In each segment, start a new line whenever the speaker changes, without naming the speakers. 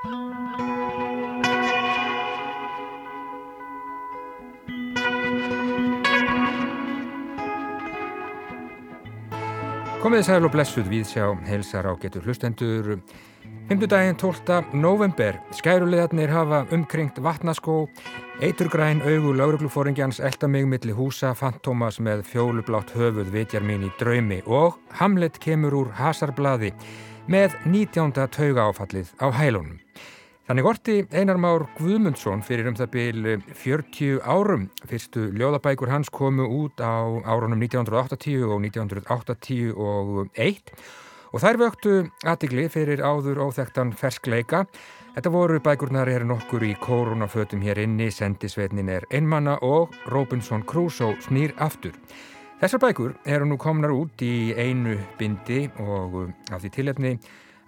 Komiði sæl og blessuð við sjá helsar á getur hlustendur. 5. daginn 12. november. Skærulegarnir hafa umkringt vatnaskó. Eiturgræn augu lauruglufóringjans elda mig millir húsa Fantómas með fjólublátt höfuð vitjar mín í draumi og Hamlet kemur úr hasarblaði með 19. tauga áfallið á hælunum. Þannig orti Einar Már Guðmundsson fyrir um það byl 40 árum. Fyrstu ljóðabækur hans komu út á árunum 1980 og 1981 og þær vöktu aðtigli fyrir áður óþektan ferskleika. Þetta voru bækurnar er nokkur í koronafötum hér inni, sendisveitnin er einmanna og Robinson Crusoe snýr aftur. Þessar bækur eru nú komnar út í einu bindi og af því tilhefni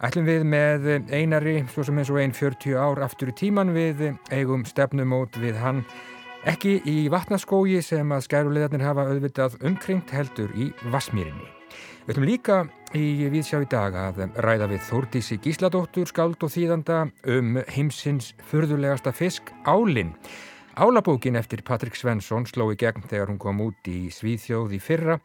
Ætlum við með einari, svo sem eins og einn 40 ár aftur í tíman við eigum stefnumót við hann ekki í vatnaskógi sem að skærulegarnir hafa auðvitað umkringt heldur í Vasmírinni. Við ætlum líka í viðsjá í dag að ræða við Þórdísi Gísladóttur, skáld og þýðanda um heimsins fyrðulegasta fisk Álinn. Álabókin eftir Patrik Svensson sló í gegn þegar hún kom út í Svíþjóð í fyrra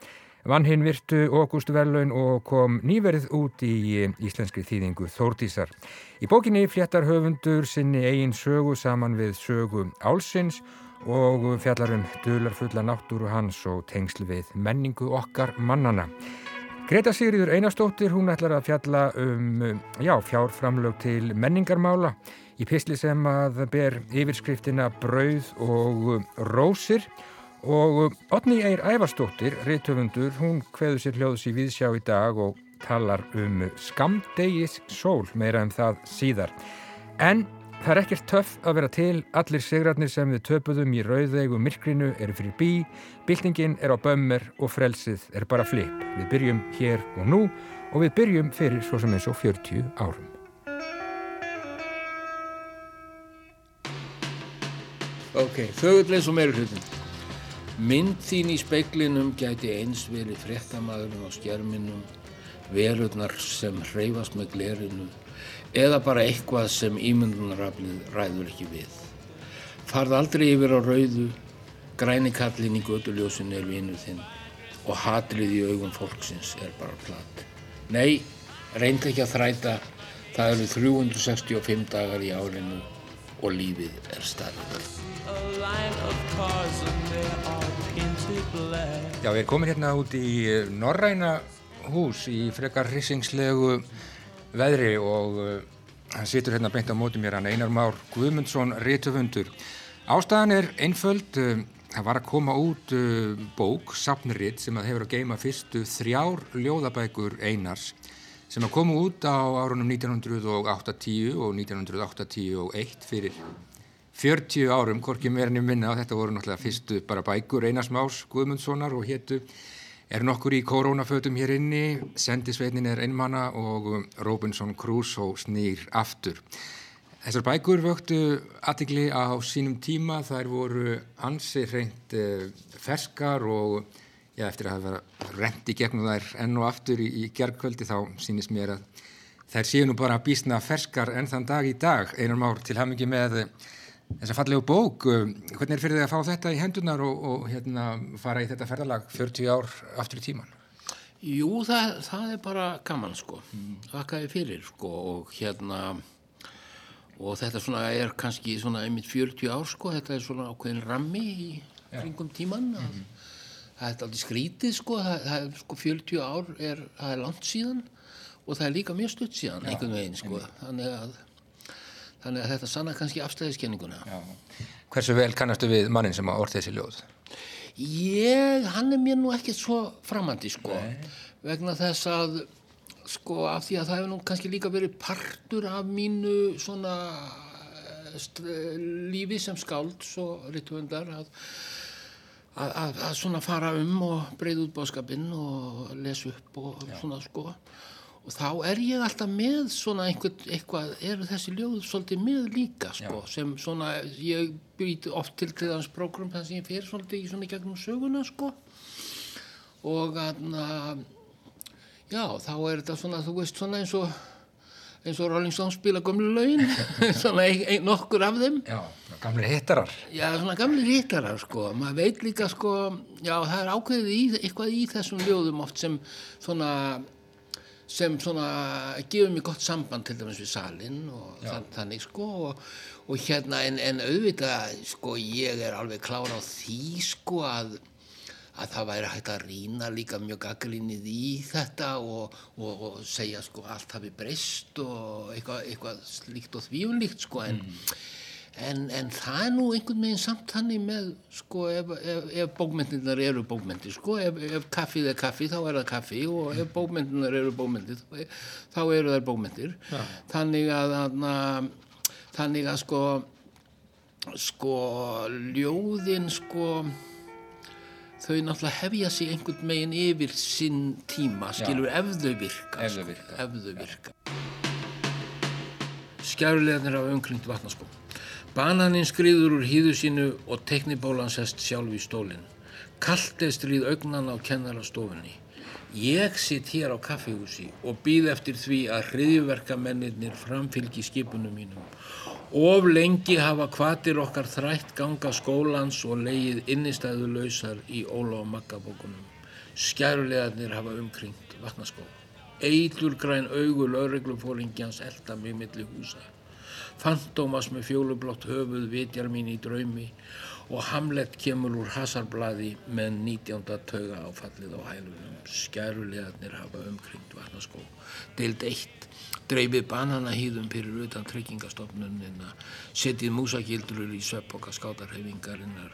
vann hinn virtu Ógúst Verlaun og kom nýverið út í íslenski þýðingu Þórdísar. Í bókinni fléttar höfundur sinni eigin sögu saman við sögu Álsins og fjallarum dularfulla náttúru hans og tengsl við menningu okkar mannana. Greta Sigriður Einarstóttir, hún ætlar að fjalla um já, fjárframlög til menningarmála í pisli sem að ber yfirskriftina Brauð og Rósir Og Otni Eir Ævarstóttir, reithöfundur, hún hveður sér hljóðs í viðsjá í dag og talar um skamdegis sól, meira en um það síðar. En það er ekkert töff að vera til, allir sigrarnir sem við töpuðum í rauðveigu myrkrinu eru fyrir bí, byltingin er á bömmir og frelsið er bara flip. Við byrjum hér og nú og við byrjum fyrir svo sem eins og 40 árum.
Ok, þauðlega eins og meira hlutin. Mynd þín í speiklinum gæti eins verið fréttamaðurinn á skjerminum, verurnar sem hreyfast með glerinu eða bara eitthvað sem ímyndunaraflið ræður ekki við. Farð aldrei yfir á rauðu, græni kallin í göduljósin er vinuð þinn og hatrið í augum fólksins er bara platt. Nei, reynd ekki að þræta, það eru 365 dagar í árinu og lífið er starfið.
Já, við erum komin hérna út í eh, Norræna hús í frekar hrisingslegu veðri og uh, hann situr hérna beint á móti mér, hann Einar Már Guðmundsson, réttöfundur. Ástæðan er einföld, uh, það var að koma út bók, Sapniritt, sem að hefur að geima fyrstu þrjár ljóðabækur Einars sem að koma út á árunum 1980 og 1981 fyrir 40 árum, hvorki meirinni minna og þetta voru náttúrulega fyrstu bara bækur Einars Más Guðmundssonar og héttu er nokkur í korónafötum hér inni Sendisveitnin er einmanna og Robinson Crusoe snýr aftur. Þessar bækur vöktu aðtikli á sínum tíma þær voru ansi reynd eh, ferskar og já, eftir að hafa reynd í gegnum þær enn og aftur í, í gerðkvöldi þá sínist mér að þær séu nú bara bísna ferskar enn þann dag í dag. Einar már til hamingi með þessa fallegu bók. Hvernig er fyrir þig að fá þetta í hendunar og, og hérna, fara í þetta ferðalag 40 ár aftur í tíman?
Jú, það, það er bara gaman sko, þakkaði fyrir sko og hérna og þetta svona er kannski svona einmitt 40 ár sko, þetta er svona ákveðin rammi í kringum tíman mm -hmm. Það er aldrei skrítið sko. Það, það er sko 40 ár er, það er langt síðan og það er líka mjög stutt síðan Já, einhvern veginn sko, þannig að þannig að þetta sanna kannski afstæðiskenninguna.
Hversu vel kannastu við mannin sem að orði þessi ljóð?
Ég, hann er mér nú ekki svo framandi sko, Nei. vegna þess að sko af því að það hefur nú kannski líka verið partur af mínu svona eh, lífi sem skáld svo rittvöndar að, að, að, að svona fara um og breyða út bóðskapinn og lesa upp og Já. svona sko og þá er ég alltaf með svona einhvern, eitthvað, eru þessi ljóð svolítið með líka sko, já. sem svona, ég býti oft til til þess program þess að ég fer svolítið í svona gegnum söguna sko og að já, þá er þetta svona, þú veist svona eins og eins og Rolling Stones spila gömlu laun svona ein, ein, nokkur af þeim.
Já, gamli hittarar.
Já, svona gamli rítarar sko, maður veit líka sko, já það er ákveðið í, eitthvað í þessum ljóðum oft sem svona, sem svona gefur mér gott samband til dæmis við salin og þann, þannig sko og, og hérna en, en auðvitað sko ég er alveg klára á því sko að að það væri hægt að rýna líka mjög gaggrinnið í þetta og, og, og segja sko allt hafi breyst og eitthvað, eitthvað slíkt og þvíunlíkt sko en, en, en það er nú einhvern veginn samt þannig með sko ef, ef, ef bókmyndirnar eru bókmyndir sko ef, ef kaffið er kaffi þá er það kaffi og ef bókmyndirnar eru bókmyndir þá, þá eru þær bókmyndir þannig að, að þannig að sko sko ljóðin sko þau náttúrulega hefja sig einhvern megin yfir sinn tíma, skilur, ef þau virka.
Ef þau virka.
Ef þau virka. Skjárulegarnir af umkringt vatnaskó. Bananinn skriður úr hýðu sínu og teknibólan sest sjálf í stólinn. Kallt er stríð augnan á kennarastofunni. Ég sitt hér á kaffihúsi og býð eftir því að hriðjuverkamennir framfylgi skipunum mínum. Of lengi hafa kvatir okkar þrætt ganga skólans og leið innistæðu lausar í Óla og Maggabókunum. Skærulegarnir hafa umkringt vatnaskó. Eitur græn augu laureglufóringjans elda mig milli húsa. Fantómas með fjólublott höfuð vitjar mín í draumi og Hamlet kemur úr hasarblaði með 19. tauga áfallið á hælunum. Skærulegarnir hafa umkringt vatnaskó. Deild 1. Dreifið bananahýðum fyrir utan tryggingastofnunina, setið músagildrur í sveppoka skátarhefingarinnar,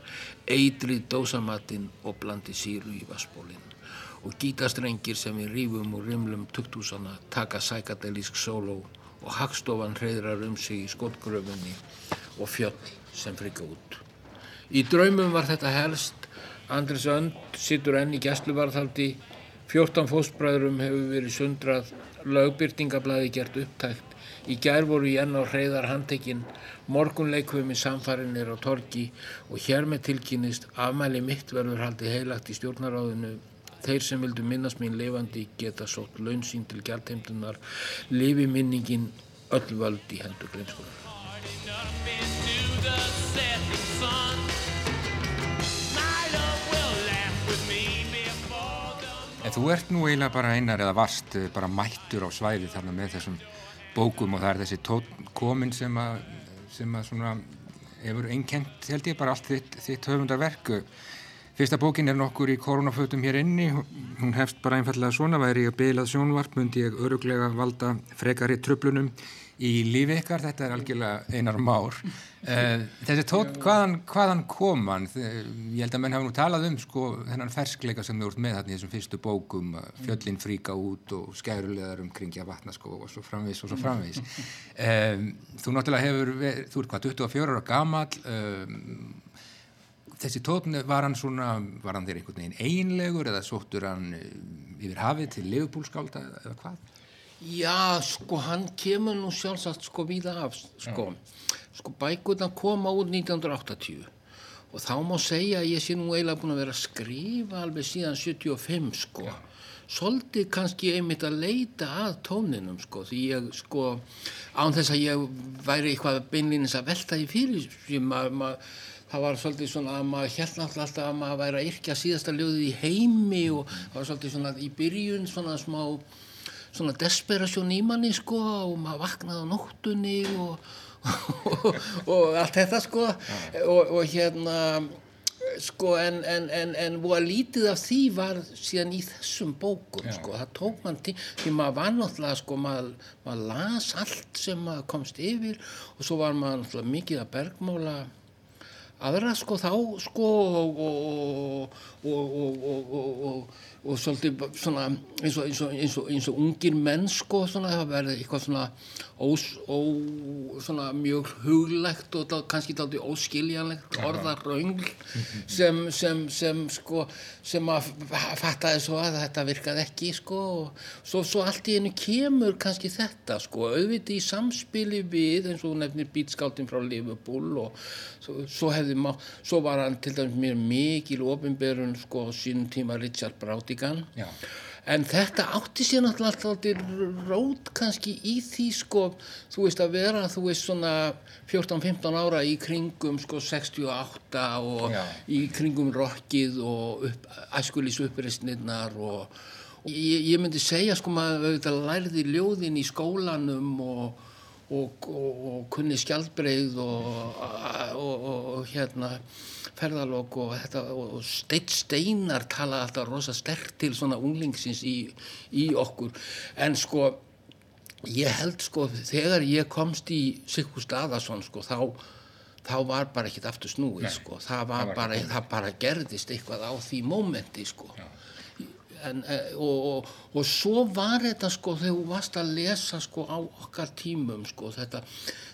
eitrið dósamatinn og blandi síru í vassbólinn. Og gítastrengir sem við rífum og rimlum tukthúsana taka sækadelísk sóló og hagstofan hreyðrar um sig í skotgröfunni og fjöll sem frika út. Í draumum var þetta helst, Andris Önd sittur enn í gæsluvarðhaldi, 14 fósbræðurum hefur verið sundrað, lögbyrtingablaði gert upptækt, í gær voru í enn á hreyðar handtekinn, morgunleikvum í samfarinir á torgi og hér með tilkynist afmæli mitt verður haldið heilagt í stjórnaráðinu Þeir sem vildu minnast mín lifandi geta sótt launsýn til gæltheimtunar, lifi minningin öll völd í hendur greinskunar.
En þú ert nú eiginlega bara einar eða varst eh, bara mættur á svæði þarna með þessum bókum og það er þessi tótt komin sem að, sem að svona hefur einkent held ég bara allt þitt, þitt höfundarverku. Fyrsta bókin er nokkur í koronafötum hér inni, hún hefst bara einfallega svona, væri ég að beilað sjónvart, myndi ég öruglega valda frekari tröflunum í lífi ykkar, þetta er algjörlega einar már. Þessi tótt, hvaðan, hvaðan kom hann? Ég held að menn hafa nú talað um sko þennan ferskleika sem þú ert með þarna í þessum fyrstu bókum, fjöllin fríka út og skærulegar umkringja vatnaskó og svo framvís og svo framvís. Um, þú náttúrulega hefur, verið, þú ert hvað, 24 ára gamall, um, þessi tótni, var hann svona, var hann þér einhvern veginn einlegur eða sóttur hann yfir hafið til leifupúlskálda eða hvað?
Já, sko, hann kemur nú sjálfsagt sko víða af, sko. Sko, bækurna koma út 1980 og þá má segja að ég sé nú eiginlega búin að vera að skrifa alveg síðan 75, sko. Svolítið kannski einmitt að leita að tóninum, sko, því ég, sko, án þess að ég væri eitthvað beinlýnins að velta í fyrir, því maður, maður það var svolítið svona að maður held náttúrulega alltaf að maður væri að yrkja síðasta ljóðið í heimi og það var svolítið svona í byrjun svona smá svona desperasjón í manni sko og maður vaknaði á nóttunni og, og, og allt þetta sko. Og, og hérna sko en, en, en, en búið að lítið af því var síðan í þessum bókum Já. sko, það tók mann til því maður var náttúrulega sko, maður, maður las allt sem maður komst yfir og svo var maður náttúrulega mikið að bergmála aðra sko þá sko og, og, og, og svolítið svona eins og, eins, eins, eins og ungir menn sko svona það verði eitthvað svona, ós, ó, svona mjög huglegt og það, kannski þátti óskiljanlegt orðaröngl sem, sem, sem sko sem að fattaði svo að þetta virkaði ekki sko og svo, svo allt í hennu kemur kannski þetta sko auðvitað í samspili við eins og nefnir bítskáltinn frá Liverpool og svo, svo hefði má, svo var hann til dæmis mér mikil ofinberun sko á sínum tíma Richard Brautigan
Já.
En þetta átti sér náttúrulega alltaf rót kannski í því sko, þú veist að vera, þú veist svona 14-15 ára í kringum sko 68 og
Já.
í kringum rockið og upp, æskulís uppreistnirnar og, og ég, ég myndi segja sko maður auðvitað lærði ljóðin í skólanum og, og, og, og kunni skjaldbreið og, og, og hérna ferðalók og þetta og Steinn Steinar tala alltaf rosa sterkt til svona unglingsins í, í okkur. En sko ég held sko þegar ég komst í Sigfús Daðarsson sko þá þá var bara ekkert aftur snúið sko. Það var,
var
bara, það bara gerðist eitthvað á því mómenti sko en, eh, og, og, og svo var þetta sko þegar þú varst að lesa sko á okkar tímum sko þetta,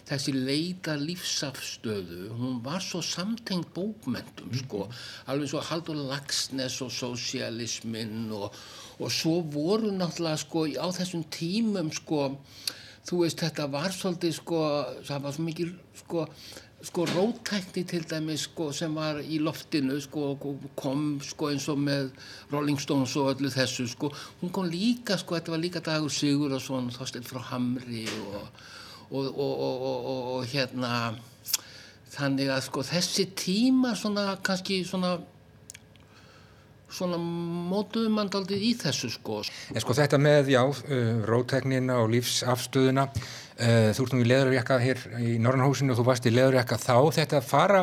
þessi leita lífsafstöðu hún var svo samtengt bókmentum sko. Alveg svo Haldur Lagsnes og sosialismin og, og svo voru náttúrulega sko á þessum tímum sko þú veist þetta var svolítið sko það var svo mikið sko sko rótækni til dæmis sko sem var í loftinu sko kom sko eins og með Rolling Stones og öllu þessu sko. Hún kom líka sko þetta var líka dagur Sigur og svona þóstill frá Hamri og og, og, og, hérna þannig að sko þessi tíma svona kannski svona svona mótuðu mann daldið í þessu sko.
En sko þetta með, já, uh, rótæknina og lífsafstöðuna, þú ert nú í leðurjakka hér í Norrannhúsinu og þú varst í leðurjakka þá, þetta að fara,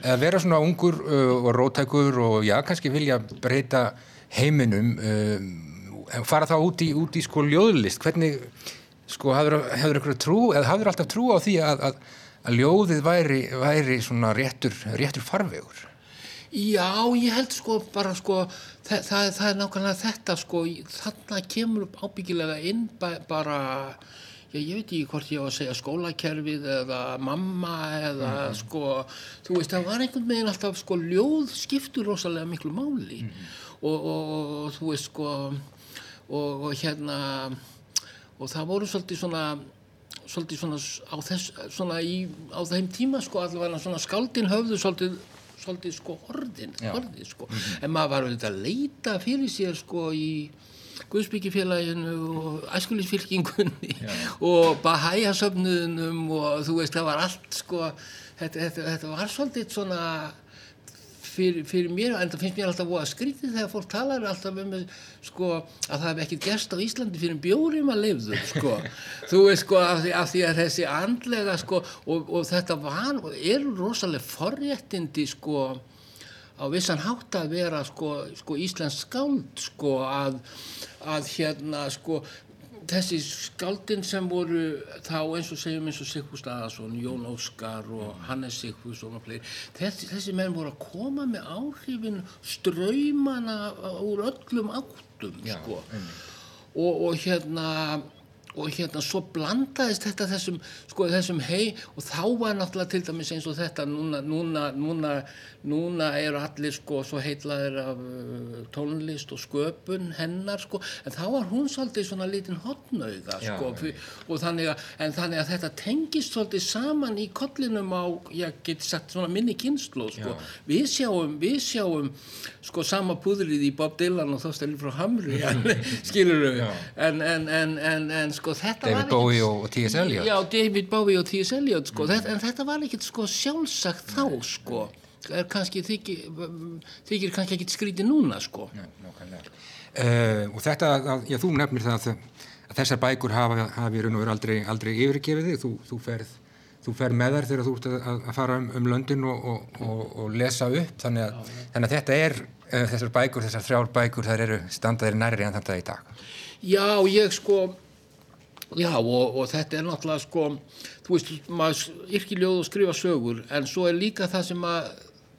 að vera svona ungur uh, og rótækur og já, kannski vilja breyta heiminum, uh, fara þá út í, út í sko ljóðlist, hvernig, sko, hafður, ykkur trú, eða hafður alltaf trú á því að, að, að ljóðið væri, væri svona réttur, réttur farvegur?
Já, ég held sko bara sko, það, það, það er nákvæmlega þetta sko, þarna kemur upp ábyggilega inn ba bara, já, ég veit ekki hvort ég á að segja skólakerfið eða mamma eða sko, þú veist, það var einhvern veginn alltaf sko, ljóð skiptur rosalega miklu máli. Og, og, og, og þú veist sko, og, og hérna, og það voru svolítið svona, svolítið svona á þess, svona í, á þeim tíma sko, allavega svona skáldin höfðu svolítið svolítið sko orðin,
Já.
orðið sko. En maður var auðvitað að leita fyrir sér sko í Guðsbyggifélaginu og æskulisfylkingunni og Bahæjasöfnuðunum og þú veist það var allt sko þetta, þetta, þetta var svolítið svona fyrir, fyrir mér, en það finnst mér alltaf voða skrítið þegar fólk talar alltaf um sko, að það hef ekkert gerst á Íslandi fyrir bjórim að lifðu sko. þú veist sko af því, af því að þessi andlega sko og, og þetta var, eru rosalega forréttindi sko á vissan hátt að vera sko, sko Íslands skáld sko að, að hérna sko þessi skáldin sem voru þá eins og segjum eins og Sigfús Daðarsson, Jón Óskar og Hannes Sigfússon og fleiri þessi, þessi menn voru að koma með áhrifin ströymana úr öllum áttum sko. og, og hérna og hérna svo blandaðist þetta þessum, sko, þessum hei og þá var náttúrulega til dæmis eins og þetta núna, núna, núna, núna eru allir sko svo heitlaðir af uh, tónlist og sköpun hennar sko, en þá var hún svolítið svona lítinn hotnauða
Já,
sko, fyr, og þannig að, en þannig að þetta tengist svolítið saman í kollinum á, ég get sagt svona minni kynslu sko, við sjáum, við sjáum sko sama púðrið í Bob Dylan og þóstæli frá Hamri, skilur við,
Já.
en, en, en, en, en sko þetta
David Bowie og T.S. Eliot.
Já, David Bowie og T.S. Eliot sko, þetta, en þetta var ekkert sko sjálfsagt þá sko, er kannski þykir, þykir kannski ekkert skrítið núna sko.
Nei. Uh, og þetta, að, já, þú nefnir það að, að þessar bækur hafa, hafi raun og veru aldrei, aldrei yfirgefið þig, þú, þú ferð þú fer með þær þegar þú ert að, að fara um, um löndin og, og, og, og lesa upp þannig að, þannig að þetta er uh, þessar bækur, þessar þrjár bækur þær eru standaðir nærri en þetta í dag
Já, ég sko já og, og þetta er náttúrulega sko þú veist, maður yrkir ljóð og skrifa sögur en svo er líka það sem að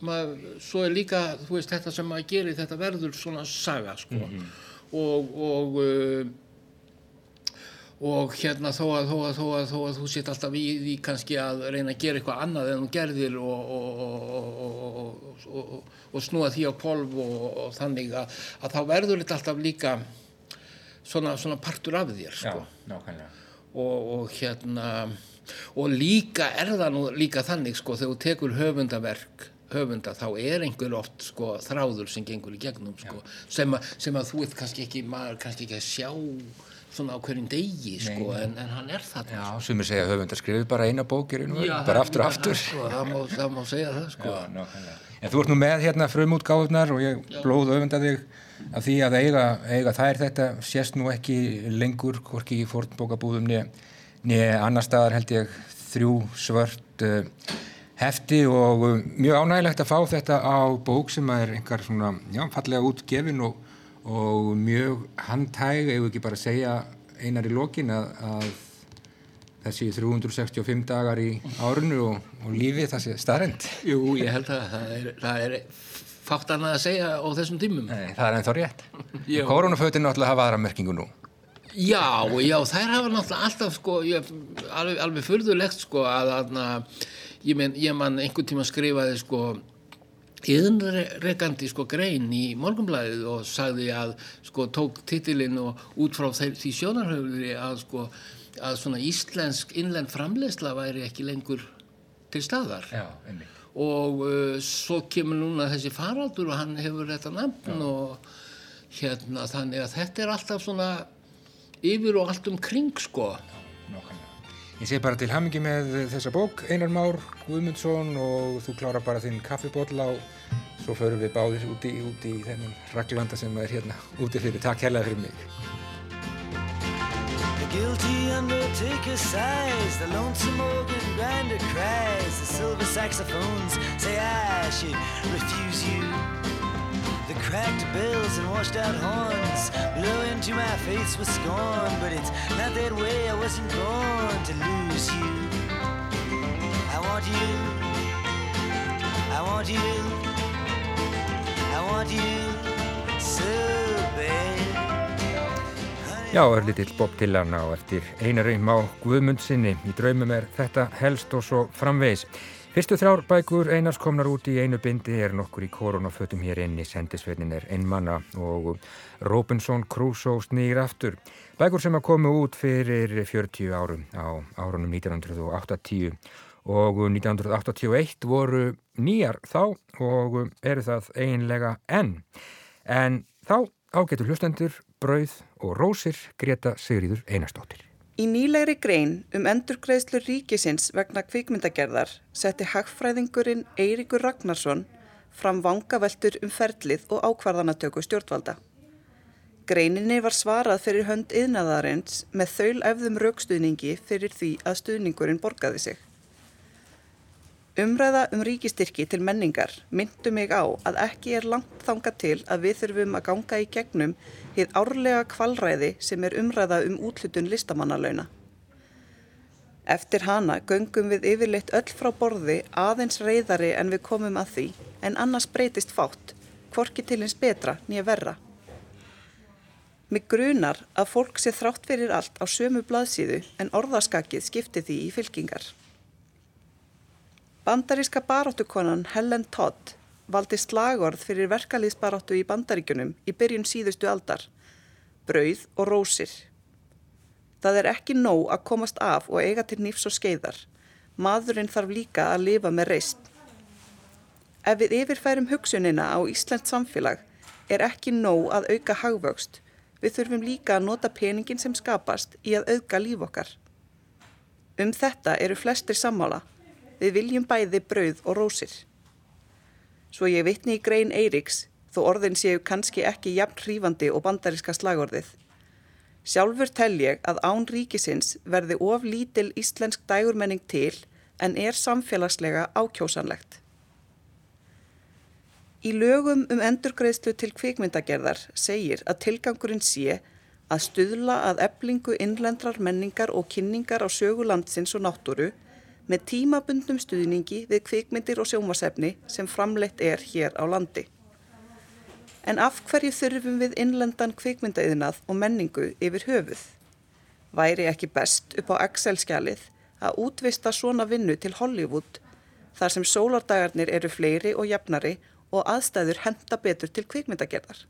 maður, svo er líka, þú veist, þetta sem maður gerir, þetta verður svona saga sko. Og og uh, og hérna þó að, þó að, þó að, þó að þú sitt alltaf í því kannski að reyna að gera eitthvað annað en þú gerðir og, og, og, og, og snúa því á kolf og þannig að, að þá verður þetta alltaf líka svona, svona partur af þér sko.
nákvæmlega
og, og hérna og líka er það nú líka þannig sko þegar þú tekur höfundaverk höfunda þá er einhver oft sko þráður sem gengur í gegnum sko sem, a, sem að þú ert kannski ekki maður kannski ekki að sjá svona á hverjum degi sko en, en hann er það
Já, sem er segja höfundar skrifið bara eina bókir bara aftur og aftur.
sko, það, má, það má segja það sko.
Já, nákvæmlega. En þú ert nú með hérna frumútgáðunar og ég blóð öfunda þig af því að eiga, eiga þær þetta sést nú ekki lengur hvorki í fórnbókabúðum niður annar staðar held ég þrjú svört uh, hefti og uh, mjög ánægilegt að fá þetta á bók sem er einhver svona, já, fallega útgefin og, og mjög handhæg, ef ekki bara segja einar í lokin að, að þessi 365 dagar í árunu og, og lífi það sé starrend.
Jú, ég held að það er, það er fátt annað að segja á þessum tímum.
Nei, það er ennþá rétt. Koronafötin náttúrulega hafa aðra merkingu nú.
Já, já, þær hafa náttúrulega alltaf sko, ég, alveg, alveg fyrðulegt sko að, að ég, men, ég man einhvern tíma skrifaði sko yðnregandi sko grein í morgunblæðið og sagði að sko tók titilinn og út frá þeir, því sjónarhauðri að sko að svona íslensk innlend framlegsla væri ekki lengur til staðar.
Já,
og uh, svo kemur núna þessi faraldur og hann hefur þetta nafn og hérna þannig að þetta er alltaf svona yfir og allt um kring sko.
Nákvæmlega. Ég segi bara til hamingi með þessa bók Einar Már Guðmundsson og þú klára bara þinn kaffibotla og svo förum við báðir úti, úti í þennan raglanda sem er hérna úti fyrir. Takk hérlega fyrir mig. The guilty undertaker sighs, the lonesome organ grinder cries, the silver saxophones say I should refuse you. The cracked bells and washed out horns blow into my face with scorn, but it's not that way, I wasn't born to lose you. I want you, I want you, I want you so bad. Já, litill Bob Dylan á eftir einari má Guðmundsinni. Í draumum er þetta helst og svo framvegis. Fyrstu þrjár bækur einars komnar út í einu bindi er nokkur í koronafötum hér inn í sendisveitnin er einmanna og Robinson Crusoe snýr aftur. Bækur sem að komu út fyrir 40 árum á árunum 1980 og 1981 voru nýjar þá og eru það einlega enn. En þá ágetur hlustendur, brauð og rósir Greta Sigriður Einarstóttir.
Í nýlegri grein um endurgreðslu ríkisins vegna kvikmyndagerðar setti hagfræðingurinn Eiríkur Ragnarsson fram vangaveltur um ferlið og ákvarðanatöku stjórnvalda. Greininni var svarað fyrir hönd yðnaðarins með þaul efðum raukstuðningi fyrir því að stuðningurinn borgaði sig. Umræða um ríkistyrki til menningar myndu mig á að ekki er langt þanga til að við þurfum að ganga í gegnum hið árlega kvalræði sem er umræða um útlutun listamannalauna. Eftir hana göngum við yfirleitt öll frá borði aðeins reyðari en við komum að því en annars breytist fátt, hvorki til eins betra nýja verra. Mig grunar að fólk sé þrátt fyrir allt á sömu blaðsíðu en orðaskakið skipti því í fylkingar. Bandaríska baróttukonan Helen Todd valdi slagorð fyrir verkalýðsbaróttu í bandaríkunum í byrjun síðustu aldar, brauð og rósir. Það er ekki nóg að komast af og eiga til nýfs og skeiðar. Maðurinn þarf líka að lifa með reist. Ef við yfirfærum hugsunina á Íslands samfélag er ekki nóg að auka hagvöxt, við þurfum líka að nota peningin sem skapast í að auka líf okkar. Um þetta eru flestir sammála. Við viljum bæði brauð og rósir. Svo ég vitni í grein Eiriks, þó orðin séu kannski ekki jafn hrífandi og bandaríska slagorðið. Sjálfur tel ég að án ríkisins verði of lítil íslensk dægurmenning til en er samfélagslega ákjósanlegt. Í lögum um endurgreðslu til kvikmyndagerðar segir að tilgangurinn sé að stuðla að eblingu innlendrar menningar og kynningar á sögulandsins og náttúru með tímabundnum stuðningi við kvikmyndir og sjómasefni sem framleitt er hér á landi. En af hverju þurfum við innlendan kvikmyndaiðnað og menningu yfir höfuð? Væri ekki best upp á Excel-skjalið að útvista svona vinnu til Hollywood þar sem sólardagarnir eru fleiri og jafnari og aðstæður henda betur til kvikmyndagerðar?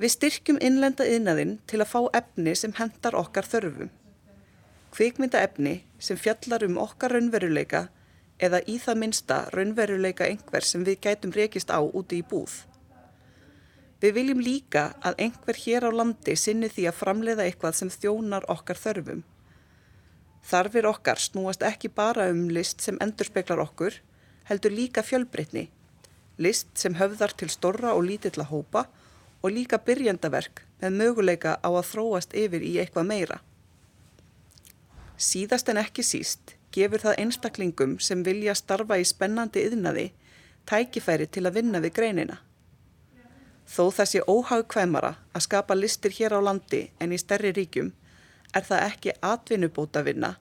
Við styrkjum innlenda yðnaðinn til að fá efni sem hendar okkar þörfum. Kvikmyndaefni sem fjallar um okkar raunveruleika eða í það minsta raunveruleika einhver sem við gætum rekist á úti í búð. Við viljum líka að einhver hér á landi sinni því að framleiða eitthvað sem þjónar okkar þörfum. Þarfir okkar snúast ekki bara um list sem endurspeglar okkur, heldur líka fjölbreytni, list sem höfðar til storra og lítilla hópa og líka byrjendaverk með möguleika á að þróast yfir í eitthvað meira. Síðast en ekki síst gefur það einstaklingum sem vilja starfa í spennandi yðnaði tækifæri til að vinna við greinina. Þó sé óhagkvæmara að skapa listir hér á landi en í stærri ríkjum er það ekki atvinnubóta vinna,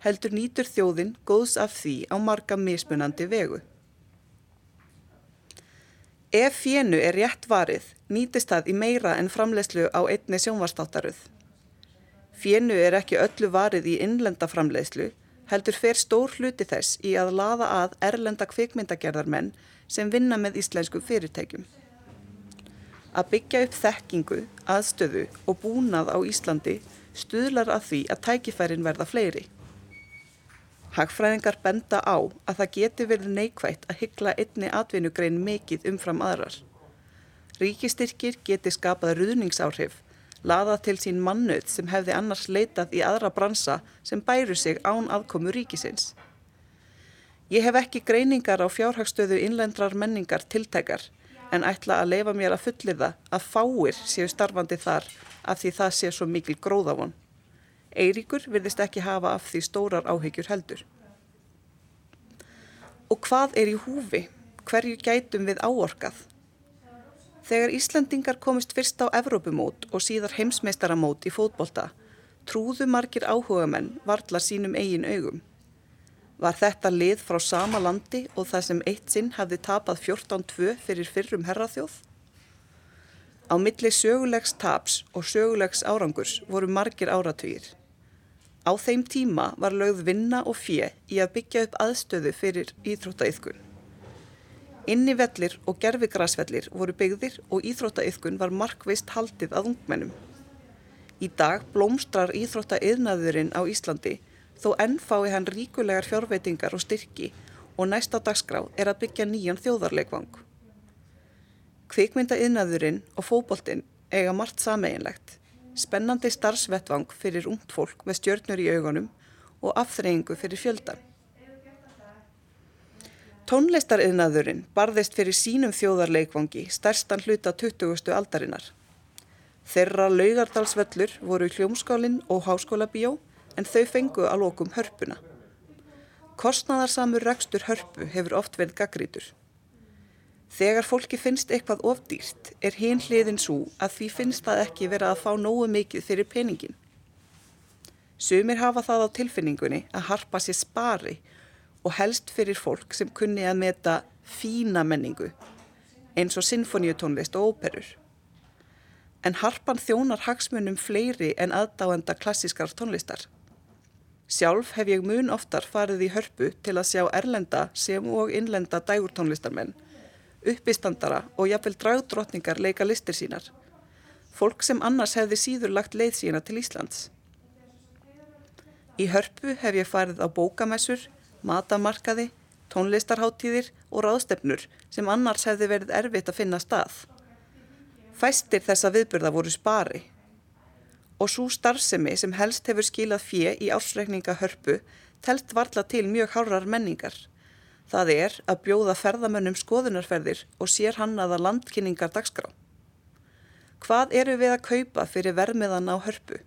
heldur nýtur þjóðin góðs af því á marga mismunandi vegu. Ef fjennu er rétt varið, nýtist það í meira en framleiðslu á einni sjónvarstáttaröð. Fjennu er ekki öllu varið í innlenda framleiðslu, heldur fer stór hluti þess í að laða að erlenda kvikmyndagerðarmenn sem vinna með íslensku fyrirtækjum. Að byggja upp þekkingu, aðstöðu og búnað á Íslandi stuðlar að því að tækifærin verða fleiri. Hagfræðingar benda á að það geti verið neikvægt að hyggla einni atvinnugrein mikið umfram aðrar. Ríkistyrkir geti skapað ruðningsáhrif laða til sín mannuð sem hefði annars leitað í aðra bransa sem bæru sig án aðkomu ríkisins. Ég hef ekki greiningar á fjárhagstöðu innlendrar menningar tiltækar en ætla að leifa mér að fullir það að fáir séu starfandi þar af því það sé svo mikil gróðavon. Eiríkur virðist ekki hafa af því stórar áhyggjur heldur. Og hvað er í húfi? Hverju gætum við áorkað? Þegar Íslandingar komist fyrst á Evrópumót og síðar heimsmeistaramót í fótbolta, trúðu margir áhugamenn varla sínum eigin augum. Var þetta lið frá sama landi og það sem eitt sinn hafði tapað 14-2 fyrir fyrrum herraþjóð? Á milli sögulegs taps og sögulegs árangurs voru margir áratugir. Á þeim tíma var lögð vinna og fjö í að byggja upp aðstöðu fyrir íþróttaiðkun. Inni vellir og gerfigrasvellir voru byggðir og íþróttaiðkun var markvist haldið að ungmennum. Í dag blómstrar íþróttaiðnaðurinn á Íslandi þó ennfái hann ríkulegar fjárveitingar og styrki og næsta dagskrá er að byggja nýjan þjóðarleikvang. Kvikmyndaiðnaðurinn og fóboltinn eiga margt sameinlegt, spennandi starfsvettvang fyrir ungt fólk með stjörnur í augunum og afþreyingu fyrir fjöldan. Tónleistariðnaðurinn barðist fyrir sínum þjóðarleikvangi stærstan hluta 20. aldarinnar. Þeirra laugardalsvellur voru hljómskálinn og háskóla bíó en þau fengu að lokum hörpuna. Kostnaðarsamur rekstur hörpu hefur oft verið gaggrítur. Þegar fólki finnst eitthvað ofdýrt er hinn hliðin svo að því finnst það ekki verið að fá nógu mikið fyrir peningin. Sumir hafa það á tilfinningunni að harpa sér spari og helst fyrir fólk sem kunni að meta fína menningu eins og sinfoníutónlist og óperur. En harpan þjónar hagsmunum fleiri en aðdáenda klassískar tónlistar. Sjálf hef ég mun oftar farið í hörpu til að sjá erlenda sem og innlenda dægurtónlistarmenn, uppistandara og jafnvel dragdrottningar leika listir sínar. Fólk sem annars hefði síður lagt leið sína til Íslands. Í hörpu hef ég farið á bókamessur, matamarkaði, tónlistarháttíðir og ráðstefnur sem annars hefði verið erfitt að finna stað. Fæstir þessa viðburða voru spari og svo starfsemi sem helst hefur skilað fjö í ásreikninga hörpu telt varla til mjög hárar menningar. Það er að bjóða ferðamönnum skoðunarferðir og sér hann aða landkynningar dagskrá. Hvað eru við að kaupa fyrir vermiðan á hörpu?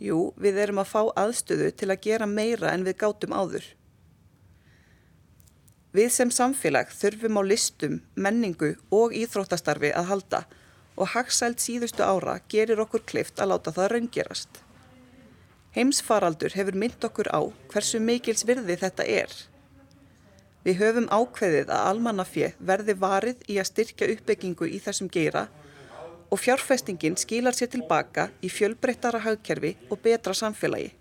Jú, við erum að fá aðstöðu til að gera meira en við gátum áður. Við sem samfélag þurfum á listum, menningu og íþróttastarfi að halda og hagsælt síðustu ára gerir okkur klift að láta það raungerast. Heimsfaraldur hefur mynd okkur á hversu mikils virði þetta er. Við höfum ákveðið að almannafje verði varið í að styrkja uppbyggingu í þessum geira og fjárfestingin skilar sér tilbaka í fjölbreyttara hagkerfi og betra samfélagi.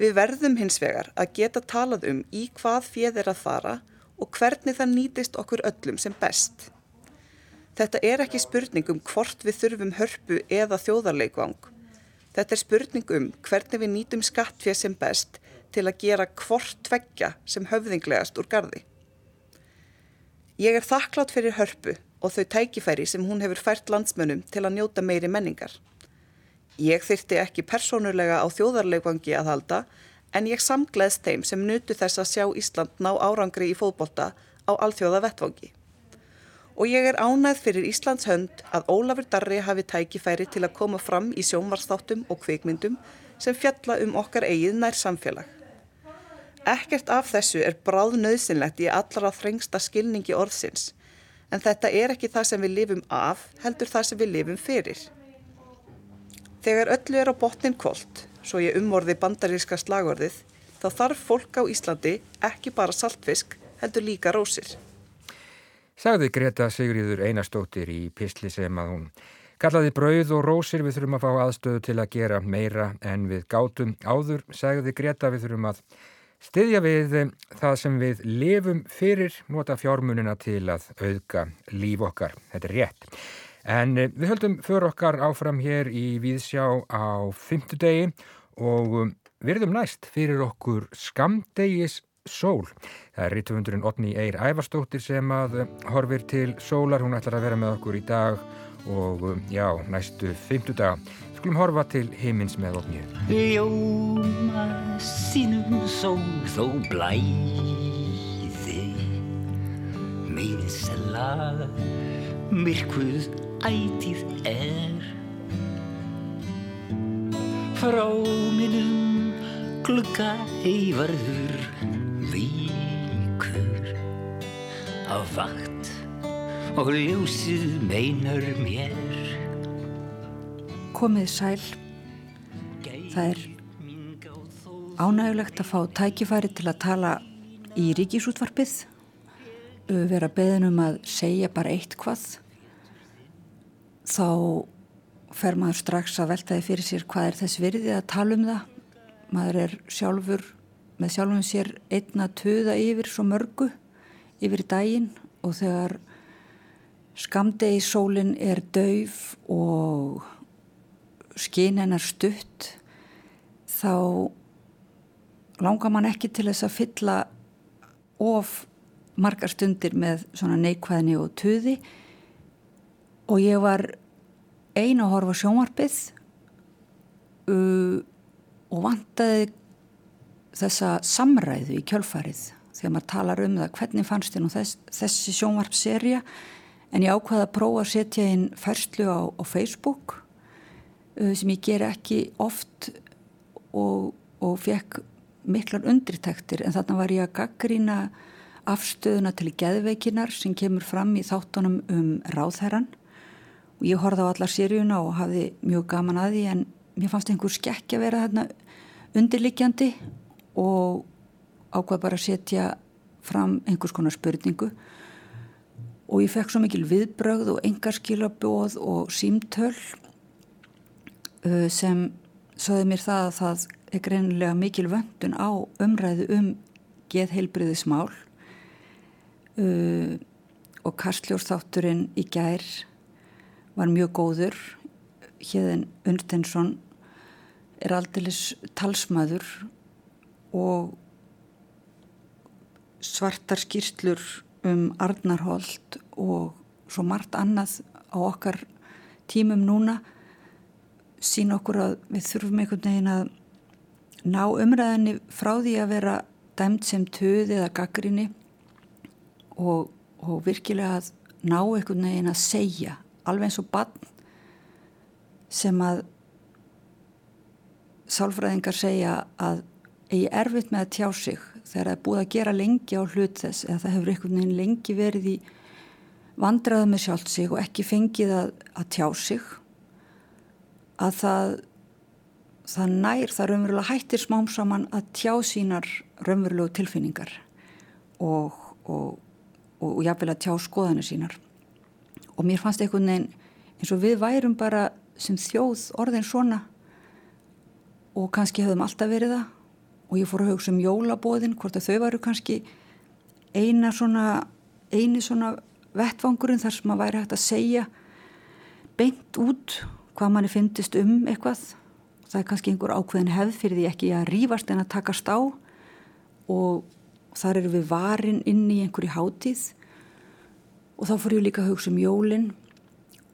Við verðum hins vegar að geta talað um í hvað fjöð er að fara og hvernig það nýtist okkur öllum sem best. Þetta er ekki spurning um hvort við þurfum hörpu eða þjóðarleikvang. Þetta er spurning um hvernig við nýtum skattfjöð sem best til að gera hvort tveggja sem höfðinglegast úr gardi. Ég er þakklátt fyrir hörpu og þau tækifæri sem hún hefur fært landsmönnum til að njóta meiri menningar. Ég þyrti ekki persónulega á þjóðarleikvangi að halda en ég samgleðst þeim sem nutu þess að sjá Ísland ná árangri í fóðbolta á alþjóða vettvangi. Og ég er ánæð fyrir Íslands hönd að Ólafur Darri hafi tækifæri til að koma fram í sjónvarsþáttum og kvikmyndum sem fjalla um okkar eigið nær samfélag. Ekkert af þessu er bráð nöðsynlegt í allra þrengsta skilningi orðsins en þetta er ekki það sem við lifum af heldur það sem við lifum fyrir. Þegar öllu er á botnin kolt, svo ég umorði bandaríska slagorðið, þá þarf fólk á Íslandi ekki bara saltfisk heldur líka rósir.
Sagði Greta Sigriður Einarstóttir í písli sem að hún kallaði brauð og rósir við þurfum að fá aðstöðu til að gera meira en við gátum áður. Sagði Greta við þurfum að styðja við það sem við lifum fyrir nota fjármunina til að auðga líf okkar. Þetta er rétt. En eh, við höldum för okkar áfram hér í Víðsjá á fymtudegi og verðum næst fyrir okkur skamdegis sól. Það er rítuðundurinn Otni Eir Ævarstóttir sem að eh, horfir til sólar. Hún ætlar að vera með okkur í dag og eh, já, næstu fymtu dag. Skulum horfa til himins með Otni.
Ljóma sínum sól þó blæði Meðsela myrkvuð ætíð er Frá minnum glugga eivarður víkur á vakt og ljósið meinar mér
Komið sæl. Það er ánægulegt að fá tækifæri til að tala í ríkisútvarpið, vera beðin um að segja bara eitt hvað. Þá fer maður strax að veltaði fyrir sér hvað er þess virði að tala um það. Maður er sjálfur með sjálfum sér einna töða yfir svo mörgu yfir daginn og þegar skamdegi sólinn er dauf og skinn hennar stutt þá langar mann ekki til þess að fylla of margar stundir með svona neikvæðni og töði og ég var einu að horfa sjónvarpið uh, og vantaði þessa samræðu í kjölfarið þegar maður talar um það hvernig fannst þér nú þess, þessi sjónvarpserja en ég ákvaði að prófa að setja inn færslu á, á Facebook uh, sem ég ger ekki oft og, og fekk miklar undritektir en þarna var ég að gaggrína afstöðuna til geðveikinar sem kemur fram í þáttunum um ráðherran og ég horfði á allar sériuna og hafði mjög gaman að því en mér fannst einhver skekki að vera þarna undirlikjandi og ákvað bara að setja fram einhvers konar spurningu. Og ég fekk svo mikil viðbrögð og engarskilabóð og símtöl uh, sem sögði mér það að það er greinilega mikil vöndun á umræðu um geðheilbriðismál uh, og Karsljórsþátturinn í gær var mjög góður. Hjeðin Undstensson er aldilis talsmaður og svartar skýrslur um Arnarholt og svo margt annað á okkar tímum núna sín okkur að við þurfum einhvern veginn að ná umræðinni frá því að vera dæmt sem töði eða gaggrinni og, og virkilega að ná einhvern veginn að segja alveg eins og bann sem að sálfræðingar segja að eigi erfitt með að tjá sig þegar það er búið að gera lengi á hlut þess eða það hefur einhvern veginn lengi verið í vandraða með sjálft sig og ekki fengið að, að tjá sig að það það nær, það raunverulega hættir smám saman að tjá sínar raunverulegu tilfinningar og, og, og, og jáfnvel að tjá skoðanir sínar og mér fannst einhvern veginn eins og við værum bara sem þjóð orðin svona. Og kannski höfum alltaf verið það. Og ég fór að hugsa um jólabóðin hvort að þau varu kannski eina svona eini svona vettvangurinn þar sem maður væri hægt að segja beint út hvað manni finnist um eitthvað. Það er kannski einhver ákveðin hefð fyrir því ekki að rýfast en að takast á. Og þar eru við varin inn í einhverju hátíð og þá fór ég líka að hugsa um jólinn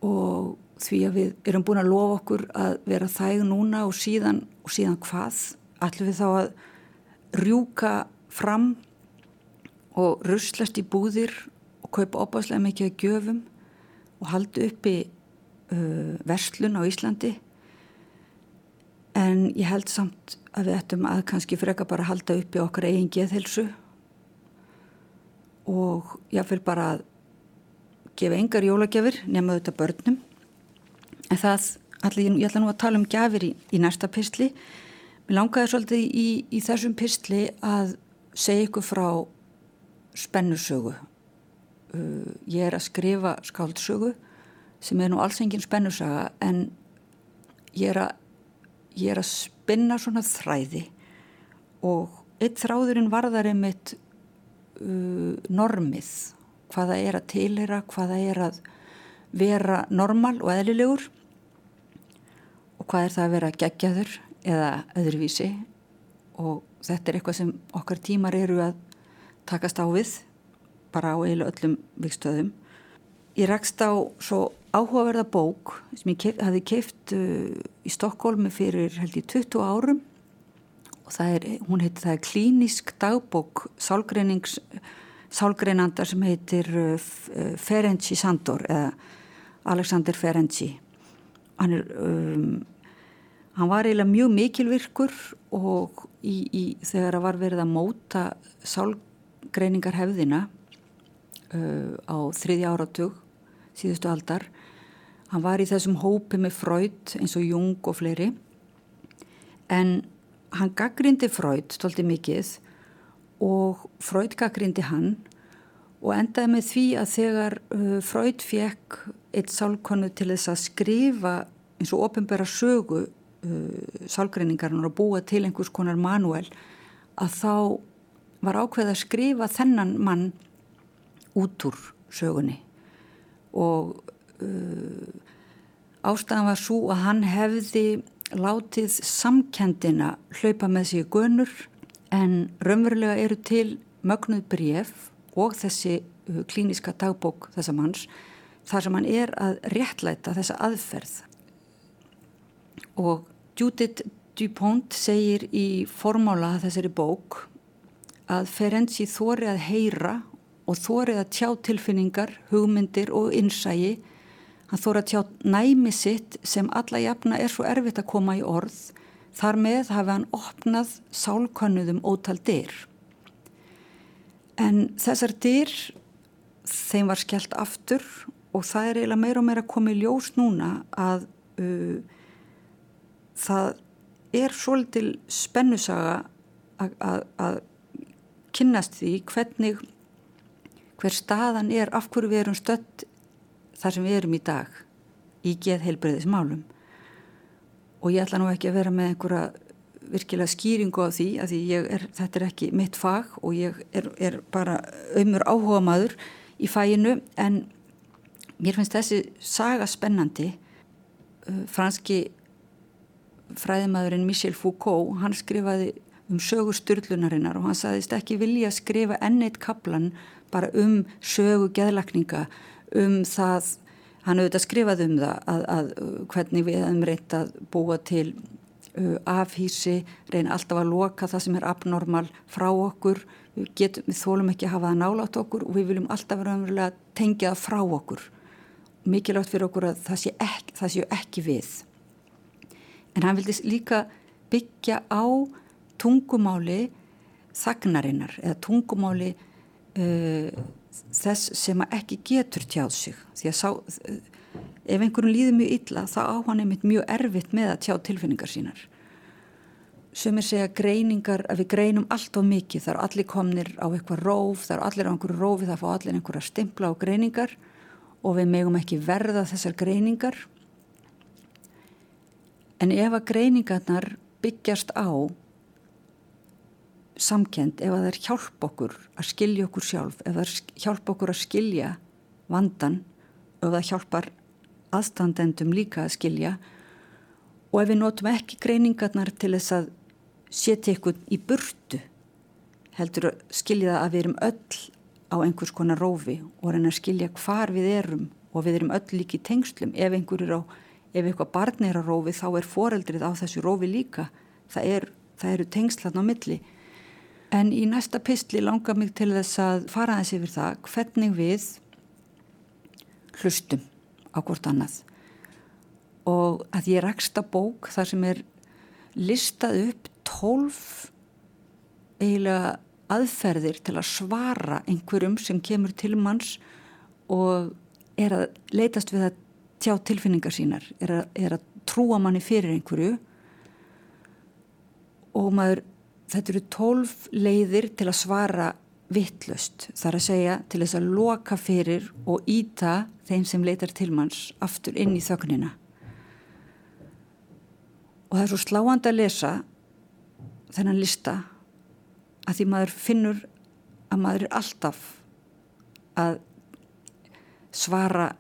og því að við erum búin að lofa okkur að vera þæg núna og síðan, og síðan hvað? Ætlum við þá að rjúka fram og ruslast í búðir og kaupa opáslega mikið að gjöfum og halda uppi uh, verslun á Íslandi? En ég held samt að við ættum að kannski freka bara halda uppi okkar eigin geðhelsu og ég fyrir bara að gefa engar jólagjafir nema þetta börnum. En það, allir, ég ætla nú að tala um gjafir í, í næsta pistli. Mér langaði svolítið í, í þessum pistli að segja ykkur frá spennusögu uh, ég er að skrifa skáldsögu sem er nú alls engin spennusaga en ég er að ég er að spinna svona þræði. Og eitt þráðurinn varðar einmitt uh, normið hvaða er að tilhera, hvaða er að vera normal og eðlilegur og hvað er það að vera geggjaður eða öðruvísi og þetta er eitthvað sem okkar tímar eru að takast á við bara á eilu öllum vikstöðum. Ég rakst á svo áhugaverða bók sem ég kef, hafi keift uh, í Stokkólmi fyrir held ég 20 árum og það er, hún heitir það er klínisk dagbók sálgreinings sálgreinandar sem heitir uh, uh, Ferenczi Sandor eða Alexander Ferenczi. Hann er um, hann var eiginlega mjög mikilvirkur og í, í, þegar það var verið að móta sálgreiningar hefðina uh, á þriðja áratug síðustu aldar Hann var í þessum hópi með Freud eins og Jung og fleiri en hann gaggrindi Freud stolti mikið og Freud gaggrindi hann og endaði með því að þegar uh, Freud fekk eitt sálkonu til þess að skrifa eins og ofinbæra sögu uh, sálgreiningarnar og búa til einhvers konar manuel að þá var ákveð að skrifa þennan mann út úr sögunni. Og uh, ástæðan var svo að hann hefði látið samkendina hlaupa með sig gönur en raunverulega eru til mögnuð bref og þessi uh, klíniska dagbók þessa manns þar sem hann er að réttlæta þessa aðferð og Judith Dupont segir í formála þessari bók að Ferenczi þóri að heyra og þóri að tjá tilfinningar, hugmyndir og innsægi Hann þóra að tjá næmi sitt sem alla jafna er svo erfitt að koma í orð. Þar með hafi hann opnað sálkönnuðum ótal dyr. En þessar dyr, þeim var skellt aftur og það er eiginlega meira og meira komið ljós núna að uh, það er svolítil spennusaga að kynnast því hvernig hver staðan er af hverju við erum stött þar sem við erum í dag í geðheilbreyðismálum og ég ætla nú ekki að vera með einhverja virkilega skýringu á því að því er, þetta er ekki mitt fag og ég er, er bara ömur áhuga maður í fæinu en mér finnst þessi saga spennandi. Uh, franski fræðimaðurinn Michel Foucault hann skrifaði um sögu styrlunarinnar og hann saðist ekki vilja skrifa enneitt kaplan bara um sögu geðlakninga um það, hann auðvitað skrifað um það að, að hvernig við hefum reynt að búa til uh, afhísi, reyna alltaf að loka það sem er abnormal frá okkur, við, getum, við þólum ekki að hafa það nálátt okkur og við viljum alltaf vera umverulega að tengja það frá okkur. Mikilvægt fyrir okkur að það sé ekki, sé ekki við. En hann vildi líka byggja á tungumáli þagnarinnar eða tungumáli uh, þess sem ekki getur tjáð sig. Því að sá, ef einhvern líður mjög illa þá á hann einmitt mjög erfitt með að tjá tilfinningar sínar. Sem er segja greiningar að við greinum allt of mikið, það eru allir komnir á eitthvað róf, það eru allir á einhverju rófi það fá allir einhverja stimpla á greiningar og við megum ekki verða þessar greiningar. En ef að greiningarnar byggjast á samkend ef að er hjálp okkur að skilja okkur sjálf, ef er hjálp okkur að skilja vandan og það hjálpar aðstandendum líka að skilja. Og ef við notum ekki greiningarnar til þess að setja ykkur í burtu heldur að skilja það að við erum öll á einhvers konar rófi og reyna að skilja hvar við erum og við erum öll líki tengslum. Ef einhver er á, ef eitthvað barn er á rófi þá er foreldrið á þessu rófi líka. Það, er, það eru tengslan á milli en í næsta pistli langar mig til þess að fara þessi yfir það hvernig við hlustum á hvort annað. Og að ég raksta bók þar sem er listað upp tólf eiginlega aðferðir til að svara einhverjum sem kemur til manns og er að leitast við að tjá tilfinningar sínar, er að, er að trúa manni fyrir einhverju. Og maður, þetta eru tólf leiðir til að svara vittlust, þar að segja til þess að loka fyrir og íta þeim sem leitar til manns aftur inn í þögnina. Og það er svo sláand að lesa þennan lista að því maður finnur að maður er alltaf að svara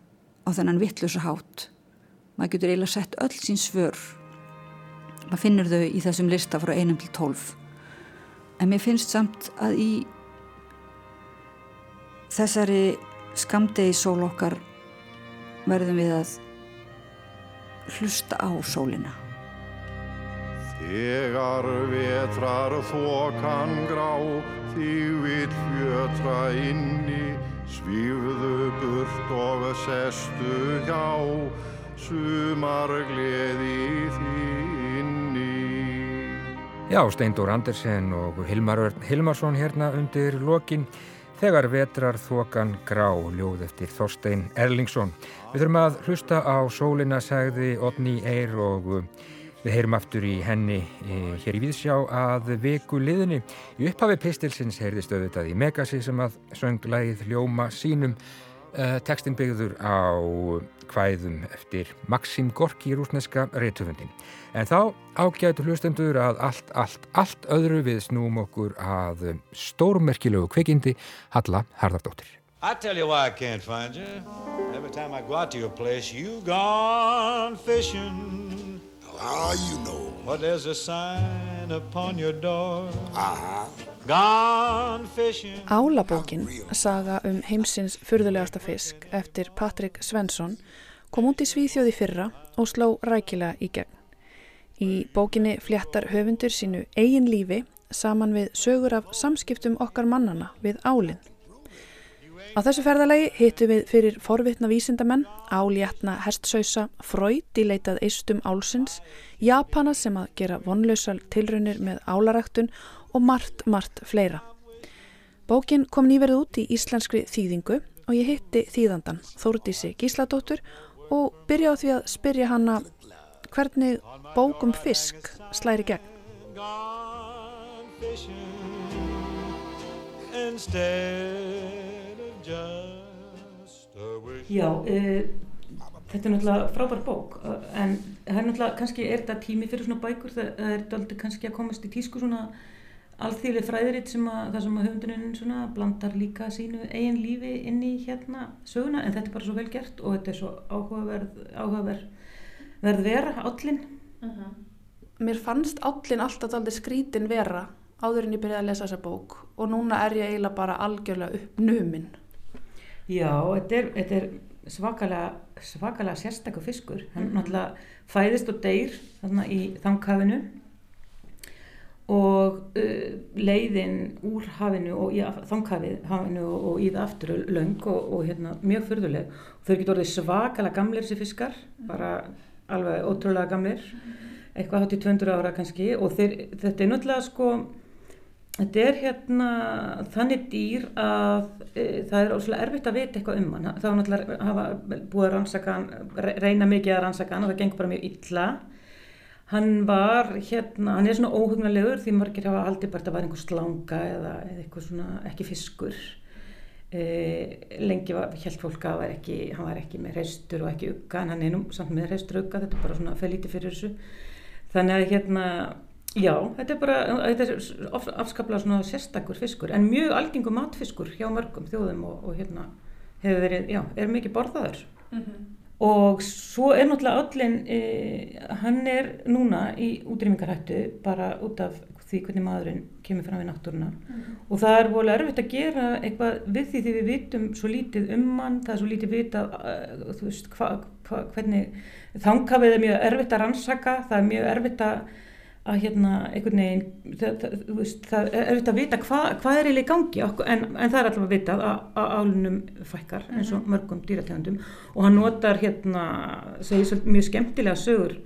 á þennan vittlösa hátt. Maður getur eiginlega sett öll sín svör. Maður finnur þau í þessum lista frá einum til tólf en mér finnst samt að í þessari skamdegi sól okkar verðum við að hlusta á sólina
Þegar vetrar þokan grá, þig vil fjötra inni, svífðu burt og sestu hjá, sumar gleði þinni.
Já, Steindór Andersen og Hilmar Örn Hilmarsson hérna undir lokin. Þegar vetrar þokan grá, ljóð eftir Þorstein Erlingsson. Við þurfum að hlusta á sólina, segði Otni Eyr og Við heyrum aftur í henni e, hér í Víðsjá að viku liðinni. Í upphafi pistilsins heyrðist auðvitað í Megasi sem að söng lægið Ljóma sínum. E, Tekstin byggður á hvæðum eftir Maxim Gorki í rúsneska reytufundin. En þá ágætu hlustendur að allt, allt, allt öðru við snúum okkur að stórmerkilögu kvikindi Halla Harðardóttir.
I tell you why I can't find you. Every time I go out to your place, you gone fishing.
How you know?
But there's a sign upon your door.
Uh-huh.
Álabókin, saga um heimsins fyrðulegasta fisk eftir Patrik Svensson kom út í Svíþjóði fyrra og sló rækilega í gegn. Í bókinni fléttar höfundur sínu eigin lífi saman við sögur af samskiptum okkar mannana við álinn. Á þessu ferðalagi hittum við fyrir forvitna vísindamenn, áljætna herstsausa, fröyt í leitað eistum álsins, Japana sem að gera vonlausal tilraunir með álaræktun og margt, margt fleira. Bókin kom nýverið út í íslenskri þýðingu og ég hitti þýðandan Þórdísi Gísladóttur og byrja á því að spyrja hana hvernig bókum fisk slæri gegn.
Já, uh, þetta er náttúrulega frábær bók en það er náttúrulega, kannski er þetta tími fyrir svona bækur, það, er aldrei kannski að komast í tísku svona alþýðlega fræðiritt sem að það sem að höfunduninn svona blandar líka sínu eigin lífi inn í hérna söguna en þetta er bara svo vel gert og þetta er svo áhugaverð, áhugaverð verð vera, állin.
Mér fannst állin alltaf aldrei skrítin vera áður en ég byrjaði að lesa þessa bók og núna er ég eiginlega bara algjörlega uppnumin.
Já, þetta er, þetta er svakalega, svakalega sérstakur fiskur. Hann náttúrulega fæðist og deyr þarna í þanghafinu og uh, leiðin úr hafinu og í þanghafið hafinu og, og í það aftur löng og, og hérna, mjög fyrðuleg. Þau getur orðið svakalega gamlir þessi fiskar, bara alveg ótrúlega gamlir, eitthvað hátt í 200 ára kannski og þeir, þetta er náttúrulega sko Þetta er hérna þannig dýr að e, það er óslulega erfitt að vita eitthvað um hann. Það var náttúrulega hafa búið að rannsaka reyna mikið að rannsaka hann og það gengur bara mjög illa. Hann var hérna, hann er svona óhugnalegur því margir hafa haldið bara að það var einhver slanga eða, eitthvað svona ekki fiskur. E, lengi var, held fólk að var ekki, hann var ekki með reistur og ekki ugga en hann er nú samt með reistur og ugga, þetta er bara svona fyrir lítið fyrir þessu. Þannig að hérna Já, þetta er bara, þetta er of, afskaplega svona sérstakur fiskur en mjög algengur matfiskur hjá mörgum þjóðum og, og hérna hefur verið, já, er mikið borðaður.
Mm -hmm.
Og svo er náttúrulega öllin, e, hann er núna í útrýmingarhættu bara út af því hvernig maðurinn kemur fram við náttúruna. Og það er volið erfitt að gera eitthvað við því því við vitum svo lítið um hann, það er svo lítið vita uh, þú veist, hva, hva, hvernig þangafið er mjög erfitt að rannsaka það er mjög erfitt að að hérna einhvern veginn það, það, veist, það er erfitt að vita hva, hvað er eiginlega í gangi en, en það er alltaf að vita að, álunum fækkar eins og mörgum dýrategundum og hann notar hérna segir svolítið mjög skemmtilega sögur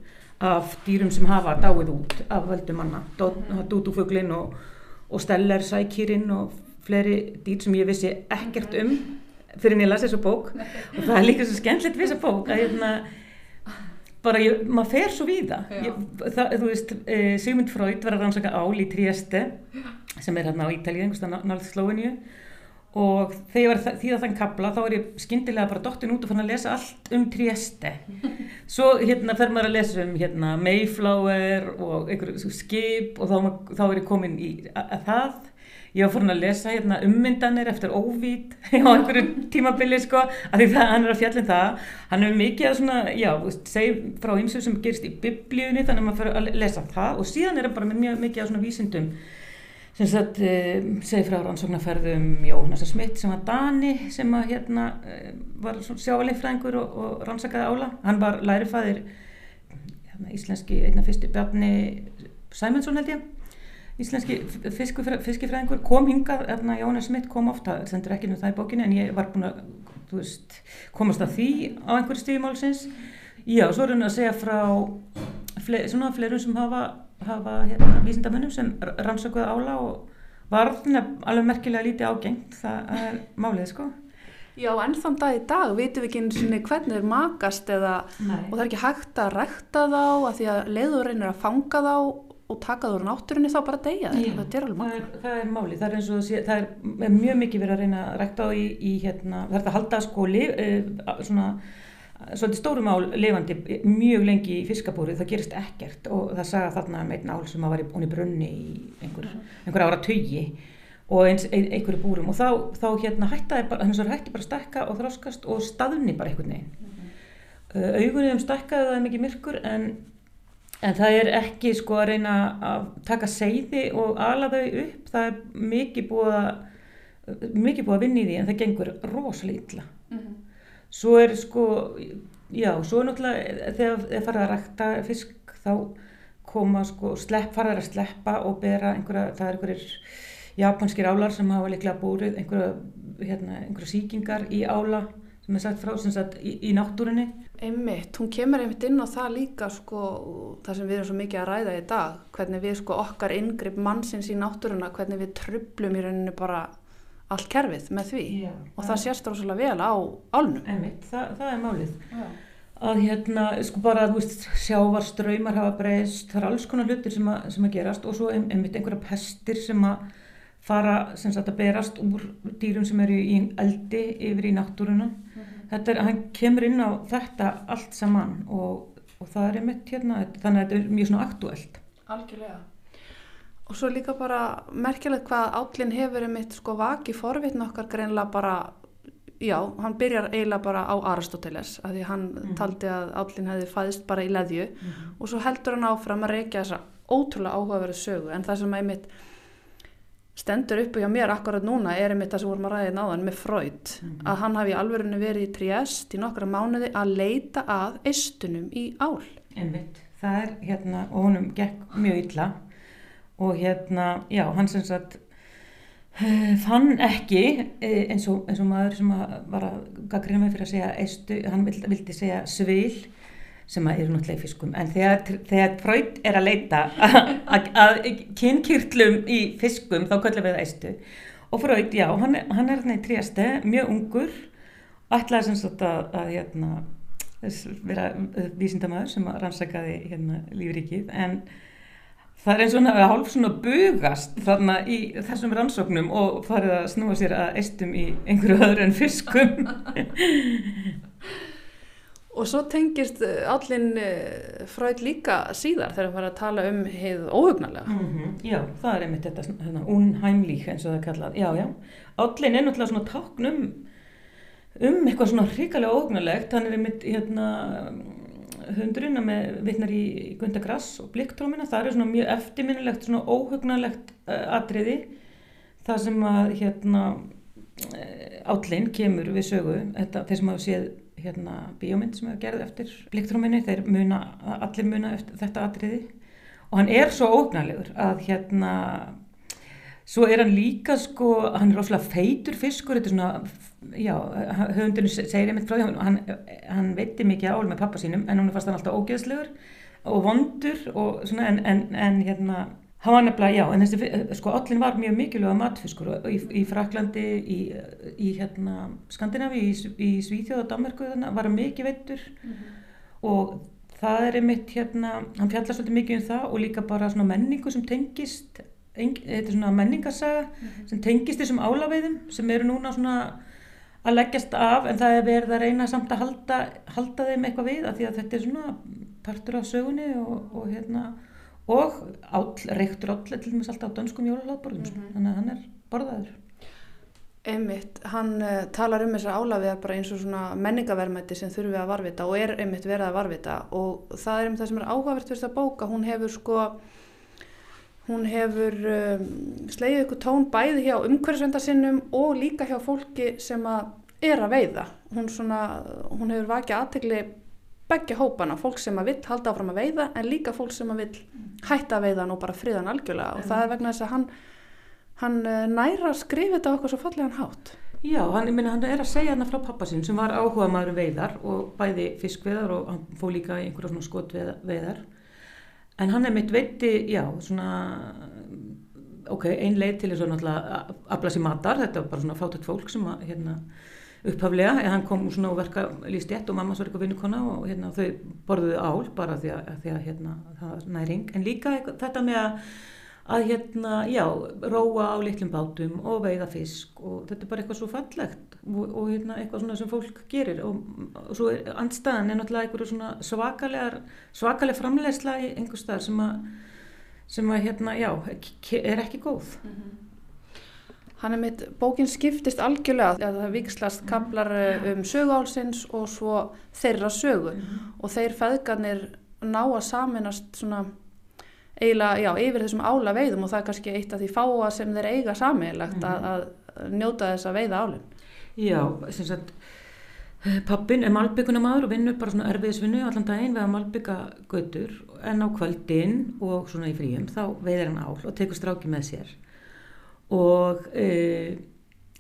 af dýrum sem hafa dáið út af völdum manna, dúdúfuglin og, og steller, sækýrin og fleiri dýr sem ég vissi ekkert um fyrir en ég las þessu bók. Og það er líka svo skemmtilegt við þessu bók að hérna bara ég, maður fer svo við það, þú veist, e, Sigmund Freud var að rannsaka ál í Trieste sem er hérna á Ítalið, einhverstað náttúrulega Slóiníu og þegar því að þann kabla þá er ég skindilega bara dottin út og fann að lesa allt um Trieste. Svo hérna fer maður að lesa um hérna Mayflower og einhverju skip og þá, þá er ég komin í að það ég var fórin að lesa hérna, ummyndanir eftir óvít á einhverju tímabili sko, af því það hann er að fjallin það. Hann er mikið að svona, já, seg frá ymsu sem gerist í biblíunni þannig að maður fyrir að lesa það. Og síðan er það bara með mjög mikið að svona vísindum. Sem sagt, eh, segi frá rannsóknarferðum Jóhannes Smith sem var Dani sem að hérna eh, var sjáleifræðingur og, og rannsakaði ála. Hann var lærifæðir hérna, íslenski einna fyrstu Bjarni Sæmundsson held ég íslenski fiskifræðingur kom hingað, erna Jónas Smith kom ofta, sendur ekki nú það í bókinu en ég var búin að, veist, komast að því á einhverju stíðmálsins já, svo er hann að segja frá fle, svona fleirum sem hafa, hafa hérna, vísindamönnum sem rannsökuða ála og varðin alveg merkilega lítið ágengt, það er málið sko.
Já, en þann dag í dag vitum við ekki eins og hvernig þeir makast eða, og það er ekki hægt að rekta þá að því að leiður reynir að fanga þá og taka það úr náttúrunni þá bara degja þetta, þetta er alveg
makka. Það, það er máli, það er eins og sé, það er, er mjög mikið verið að reyna að rækta á í, í hérna, það er að halda sko li, uh, svona svolítið stórum ál lifandi mjög lengi í fiskabúri, það gerist ekkert og það sagða þarna með um einn ál sem var í, í brunni í einhver, einhver ára tögi og eins ein, einhverju búrum og þá, þá hérna hætti bara, hætti bara stekka og þróskast og staðunni bara einhvern veginn. Mm -hmm. uh, augunum stekkaði það mikið myrkur en En það er ekki sko að reyna að taka seiði og ala þau upp, það er mikið búið að, mikið búið að vinna í því en það gengur rosalega illa. Mm -hmm. Svo er sko, já, svo er náttúrulega þegar það farið að rækta fisk þá koma sko, slepp, farið að sleppa og bera einhverja, það er einhverjir japanskir álar sem hafa líklega búrið einhverja, hérna, einhverja síkingar í ála sem er sagt frá sem sagt í, í náttúrinni
Einmitt, hún kemur einmitt inn á það líka sko, það sem við erum svo mikið að ræða í dag, hvernig við sko okkar yngripp mannsins í náttúruna, hvernig við trublum í rauninu bara allt kerfið með því Já, og það sést rosalega vel á álnum.
Einmitt, það, það er málið. Já. Að hérna, sko bara, veist, sjávar ströymar hafa breyst, það er alls konar hlutir sem að, sem að gerast og svo einmitt einhverja pestir sem að fara, sem sagt að berast úr dýrum sem eru í eldi yfir í náttúruna þetta er, hann kemur inn á þetta allt saman og, og það er einmitt hérna, þannig að þetta er mjög svona aktuelt.
Algjörlega. Og svo líka bara merkilegt hvað állin hefur einmitt sko vaki forvitn okkar greinlega bara, já, hann byrjar eiginlega bara á Aristoteles, að því hann mm taldi að állin hefði fæðist bara í leðju mm og svo heldur hann áfram að reykja þessa ótrúlega áhugaverðu sögu en það sem einmitt stendur uppi hjá mér akkurat núna er einmitt það sem vorum að ræða náðan hérna með Freud mm -hmm. að hann hafi alverðinu verið í Triest í nokkra mánuði að leita að eistunum í ál.
Einmitt, það er hérna og honum gekk mjög illa. Og hérna, já, hann sem sagt uh, fann ekki eh, eins og, eins og maður sem var að gaggrina mig fyrir að segja eistu, hann vildi, vildi segja svil sem eru náttúrulega í fiskum. En þegar, þegar Freud er að leita að kynkýrtlum í fiskum þá kallum við eistu. Og Freud, já, hann, hann er í tríaste mjög ungur ætlaði sem sagt að, að hérna, vera vísindamæður sem rannsakaði hérna, lífrikið en það er eins og að hálf svona bugast þarna í þessum rannsóknum og farið að snúa sér að eistum í einhverju öðru en fiskum
Og svo tengist eh, allin eh, fræð líka síðar þegar það fara að tala um heið óhugnarlega.
Mm -hmm. Já, það er einmitt þetta unheimlík eins og það er kallað. Já, já. Allin er náttúrulega svona táknum um eitthvað svona hrikalega ógnalegt hann er einmitt hérna hundurinn með vittnar í Gundagrass og blikktrómina, það er svona mjög eftirminnilegt, svona óhugnalegt uh, atriði það sem að hérna állinn kemur við sögu þetta, þeir sem hafa séð hérna bíómynd sem hefur gerð eftir blikktróminu, þeir muna, allir muna eftir þetta atriði. Og hann er svo ógnalegur að hérna svo er hann líka sko, hann er rosalega feitur fiskur, þetta er svona já, höfundunum segir einmitt frá því hann, hann veitir mikið ál með pappa sínum en hún fannst hann alltaf ógeðslegur og vondur og svona en, en, en hérna hann var nefnilega, já, en þessi sko allin var mjög mikilvæga matfiskur í, í Fraklandi, í, í hérna Skandinavi, í, í Svíþjóð og Danmarku þannig var hann mikið veitur mm -hmm. og það er einmitt hérna, hann fjallar svolítið mikið um það og líka bara svona menningu sem tengist þetta er svona menningarsaga mm -hmm. sem tengist þessum álaveiðum sem eru núna svona að leggjast af en það er verið að reyna samt að halda, halda þeim eitthvað við af því að þetta er svona partur af sögunni og, og hérna og áll, reyktur áll til dæmis alltaf á dönskum jólalagborðum mm -hmm. þannig að hann er borðaður.
Einmitt, hann uh, talar um þessar álafiðar bara eins og svona menningaverðmætti sem þurfi að varvita og er einmitt verið að varvita og það er um það sem er áhugavert fyrir þetta bóka, hún hefur sko hún hefur um, slegið ykkur tón bæði hjá umhverfisvendarsinnum og líka hjá fólki sem að er að veiða. Hún, svona, hún hefur vakið aðtegli begge hópana, fólk sem að vill halda áfram að veiða en líka fólk sem að vill hætta að veiða og bara friðan algjörlega. Og það er vegna þess að hann, hann eh, næra að skrifa þetta eitthvað svo fallega hann hátt.
Já, hann, minna, hann er að segja hérna frá pappa sín sem var áhuga maður um veiðar og bæði fiskveðar og hann fó líka í einhverja svona skotveðar en hann er mitt veiti, já, svona ok, ein leið til þess að náttúrulega afla sér matar, þetta var bara svona fátækt fólk sem að, hérna, upphaflega, en hann kom svona og verka líst ett og mamma svo er eitthvað vinnukonna og hérna þau borðuðu ál bara því að, því að hérna það var næring, en líka þetta með að að hérna, já, róa á litlum bátum og veiða fisk og þetta er bara eitthvað svo fallegt og, og hérna eitthvað svona sem fólk gerir. Og, og svo er andstæðan er náttúrulega eitthvað svona svakalegar svakaleg framlegsla í einhver stað sem að sem að hérna, já, er ekki góð. Mm -hmm.
Hann er mitt, bókin skiptist algjörlega að það vikslast kaplar eh, um söguálsins og svo þeirra sögu -hmm. og þeir feðgarnir ná að saminast svona eiginlega, já, yfir þessum ála veiðum og það er kannski eitt af því fáa sem þeir eiga sammeilagt mm -hmm. að, að njóta þess að veiða álinn.
Já, sem sagt, pappin er malbyggunamadur og vinnur bara svona erfiðisvinnu allan daginn við að malbygga götur en á kvöldin og svona í fríum þá veiðir hann ál og tekur stráki með sér og e,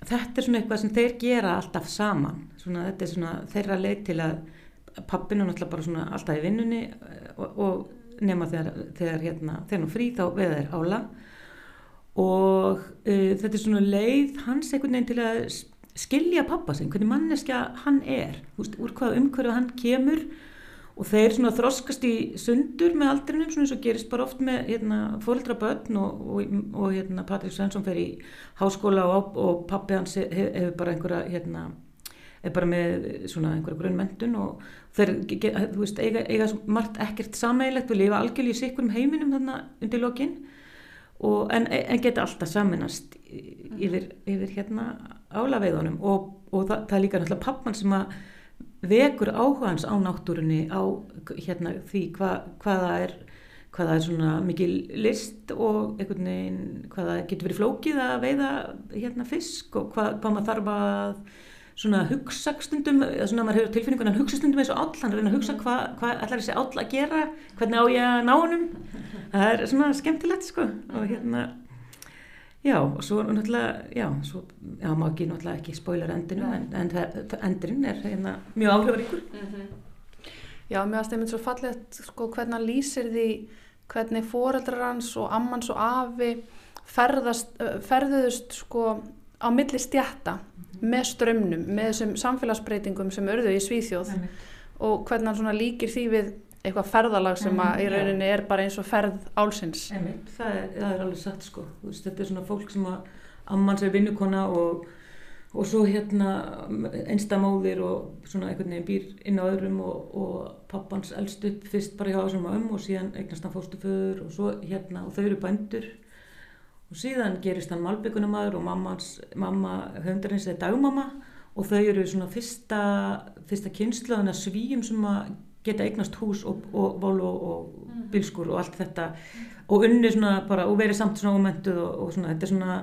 þetta er svona eitthvað sem þeir gera alltaf saman, svona þetta er svona þeirra leið til að pappin er náttúrulega bara svona alltaf í vinnunni og, og nema þegar, þegar hérna, þegar nú frí þá veða þeir ála og uh, þetta er svona leið hans einhvern veginn til að skilja pappa sinn, hvernig manneskja hann er, úr hvað umhverju hann kemur og þeir svona þroskast í sundur með aldrinum svona eins og gerist bara oft með hérna, fólkdra börn og, og, og hérna, Patrik Svensson fer í háskóla og, og pappi hans hefur hef bara einhverja hérna er bara með svona einhverja grunnmendun og þeir, þú veist, eiga, eiga margt ekkert sammeilegt, við lifa algjörlega í sikkurum heiminum þarna undir lokin. En, en geta alltaf saminast yfir, yfir hérna álaveiðunum og það, það er líka náttúrulega pappan sem að vekur áhuga hans á náttúrunni á hérna því hva, hvaða er hvaða er svona mikil list og einhvern veginn hvaða getur verið flókið að veiða hérna fisk og hvað, hvað maður þarf að svona hugsa stundum, svona maður hefur tilfinningun að hugsa stundum eins og all, hann reyna að hugsa hvað hva ætlar þessi all að gera, hvernig á ég að ná honum, það er svona skemmtilegt sko og hérna já og svo náttúrulega já, svo, já maður ekki náttúrulega ekki spoiler endinu en, en endurinn er hérna mjög áhrifaríkur mm -hmm.
Já, mér aðstæði mynd svo fallegt sko hvernig hann lýsir því hvernig foreldrar hans og ammans og afi ferðast, ferðuðust sko á milli stjætta með strömmnum, með þessum samfélagsbreytingum sem örðu í Svíþjóð Æmi. og hvernig hann svona líkir því við eitthvað ferðalag sem að í rauninni er bara eins og ferð álsins.
Æmi, það, er, það er alveg satt sko, veist, þetta er svona fólk sem að amman sér vinnukona og, og svo hérna einstamóðir og svona einhvern veginn býr inn á öðrum og, og pappans eldst upp fyrst bara hjá þessum ömm og síðan eignast hann fóstu föður og svo hérna og þau eru bændur. Og síðan gerist hann malbyggunamadur og mammans, mamma höfndarins er dagmamma og þau eru svona fyrsta, fyrsta kynnslöðuna svíum sem að geta eignast hús og, og volu og, og bilskur og allt þetta. Og unni svona bara og verið samt svona ómentuð og, og svona þetta er svona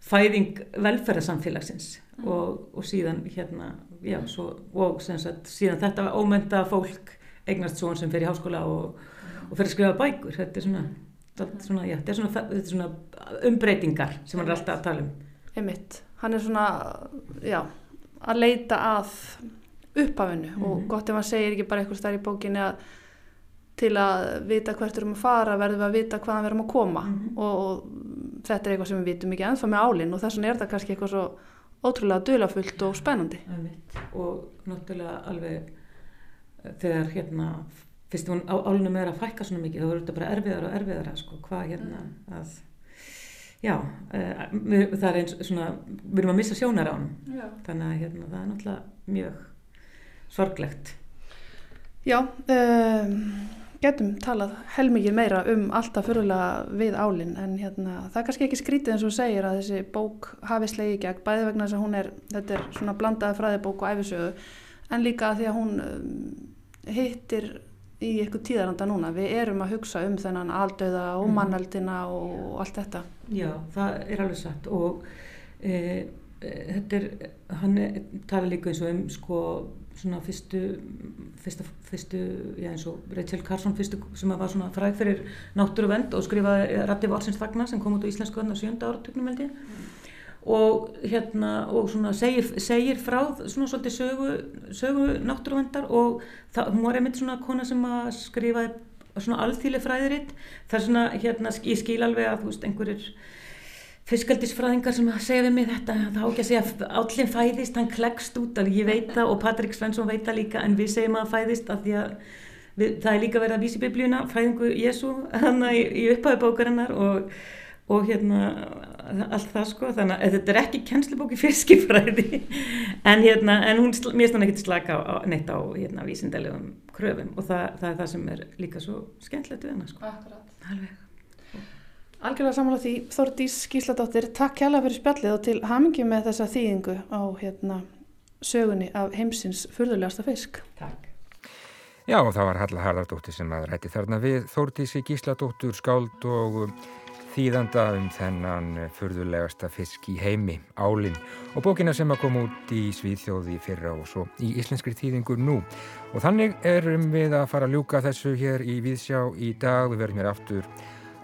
fæðing velferðarsamfélagsins. Mm. og, og síðan hérna já, svo, og sagt, síðan þetta ómenta fólk eignast svo sem fer í háskóla og, og fer að skrifa bækur. Þetta er svona, svona, já, þetta er svona, þetta er svona umbreytingar sem hann er alltaf að tala um.
Einmitt. hann er svona já, að leita að upphafinu mm. og mhm. gott ef hann segir ekki bara eitthvað starf í bókinni að til að vita hvert við erum að fara verðum við að vita hvaðan við erum að koma mm. og, og þetta er eitthvað sem við vitum ekki ennþá með álinn og þess vegna er það kannski eitthvað svo ótrúlega dölafullt og spennandi
og náttúrulega alveg eh, þegar hérna fyrst hún álunum er að fækka svona mikið þá er þetta bara erfiðar og erfiðar sko, hvað hérna mm. að já, uh, það er eins svona við erum að missa sjónar á hann þannig að hérna, það er náttúrulega mjög sorglegt
Já um, getum talað helmikið meira um alltaf fyrirlega við álinn en hérna, það er kannski ekki skrítið eins og segir að þessi bók hafi slegi gegn bæði vegna þess að hún er, þetta er svona blandaði fræðibók og æfisögu en líka því að hún um, hittir í eitthvað tíðaranda núna. Við erum að hugsa um þennan aldauða og mm. mannaldina og allt þetta.
Já, það er alveg satt og e, e, þetta er, hann tala líka eins og um sko svona fyrstu, fyrstu, fyrstu já eins og Rachel Carson fyrstu sem var svona fræð fyrir náttúru vend og skrifaði Ratti Varsins Fagnar sem kom út á Íslensku öðna sjönda áratöknum held ég mm. og hérna og svona segir, segir frá svona svolítið sögu, sögu náttúru vendar og það, hún var einmitt svona kona sem að skrifaði svona alþýli fræðiritt það er svona hérna ég skil alveg að þú veist einhverjir fiskaldisfræðingar sem segja við mig þetta þá ekki að segja að állin fæðist hann klekst út, ég veit það og Patrik Svensson veit það líka en við segjum að fæðist því að við, það er líka verið að vísi biblíuna fæðingu Jésu hann í, í upphæðu bókarinnar og, og hérna allt það sko þannig að þetta er ekki kennslubóki fiskifræði en hérna en hún, mér finnst hann ekki slaka á, neitt á hérna vísindalegum kröfum og það, það er það sem er líka svo skemmtilegt við hann sko
Akkurat.
alveg
Algjörlega samanlátt því Þórdís Gísladóttir, takk hjálpa fyrir spjallið og til hamingi með þessa þýðingu á hérna, sögunni af heimsins fyrðulegasta fisk.
Takk.
Já, og það var Halla Harðardóttir sem að rætti þarna við Þórdísi Gísladóttur skáld og þýðanda um þennan fyrðulegasta fisk í heimi, álinn og bókina sem að koma út í Svíðþjóði fyrra og svo í íslenskri þýðingu nú. Og þannig erum við að fara að ljúka þessu hér í Víðsjá í dag, við verðum hér aftur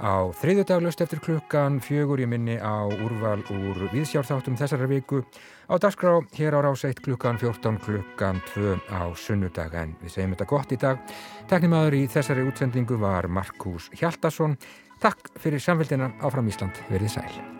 á þriðudaglust eftir klukkan fjögur í minni á úrval úr viðsjárþáttum þessara viku. Á dagskrá hér á rás 1 klukkan 14 klukkan 2 á sunnudag. En við segjum þetta gott í dag. Teknimaður í þessari útsendingu var Markus Hjaldarsson Takk fyrir samfélgina áfram Ísland, verið sæl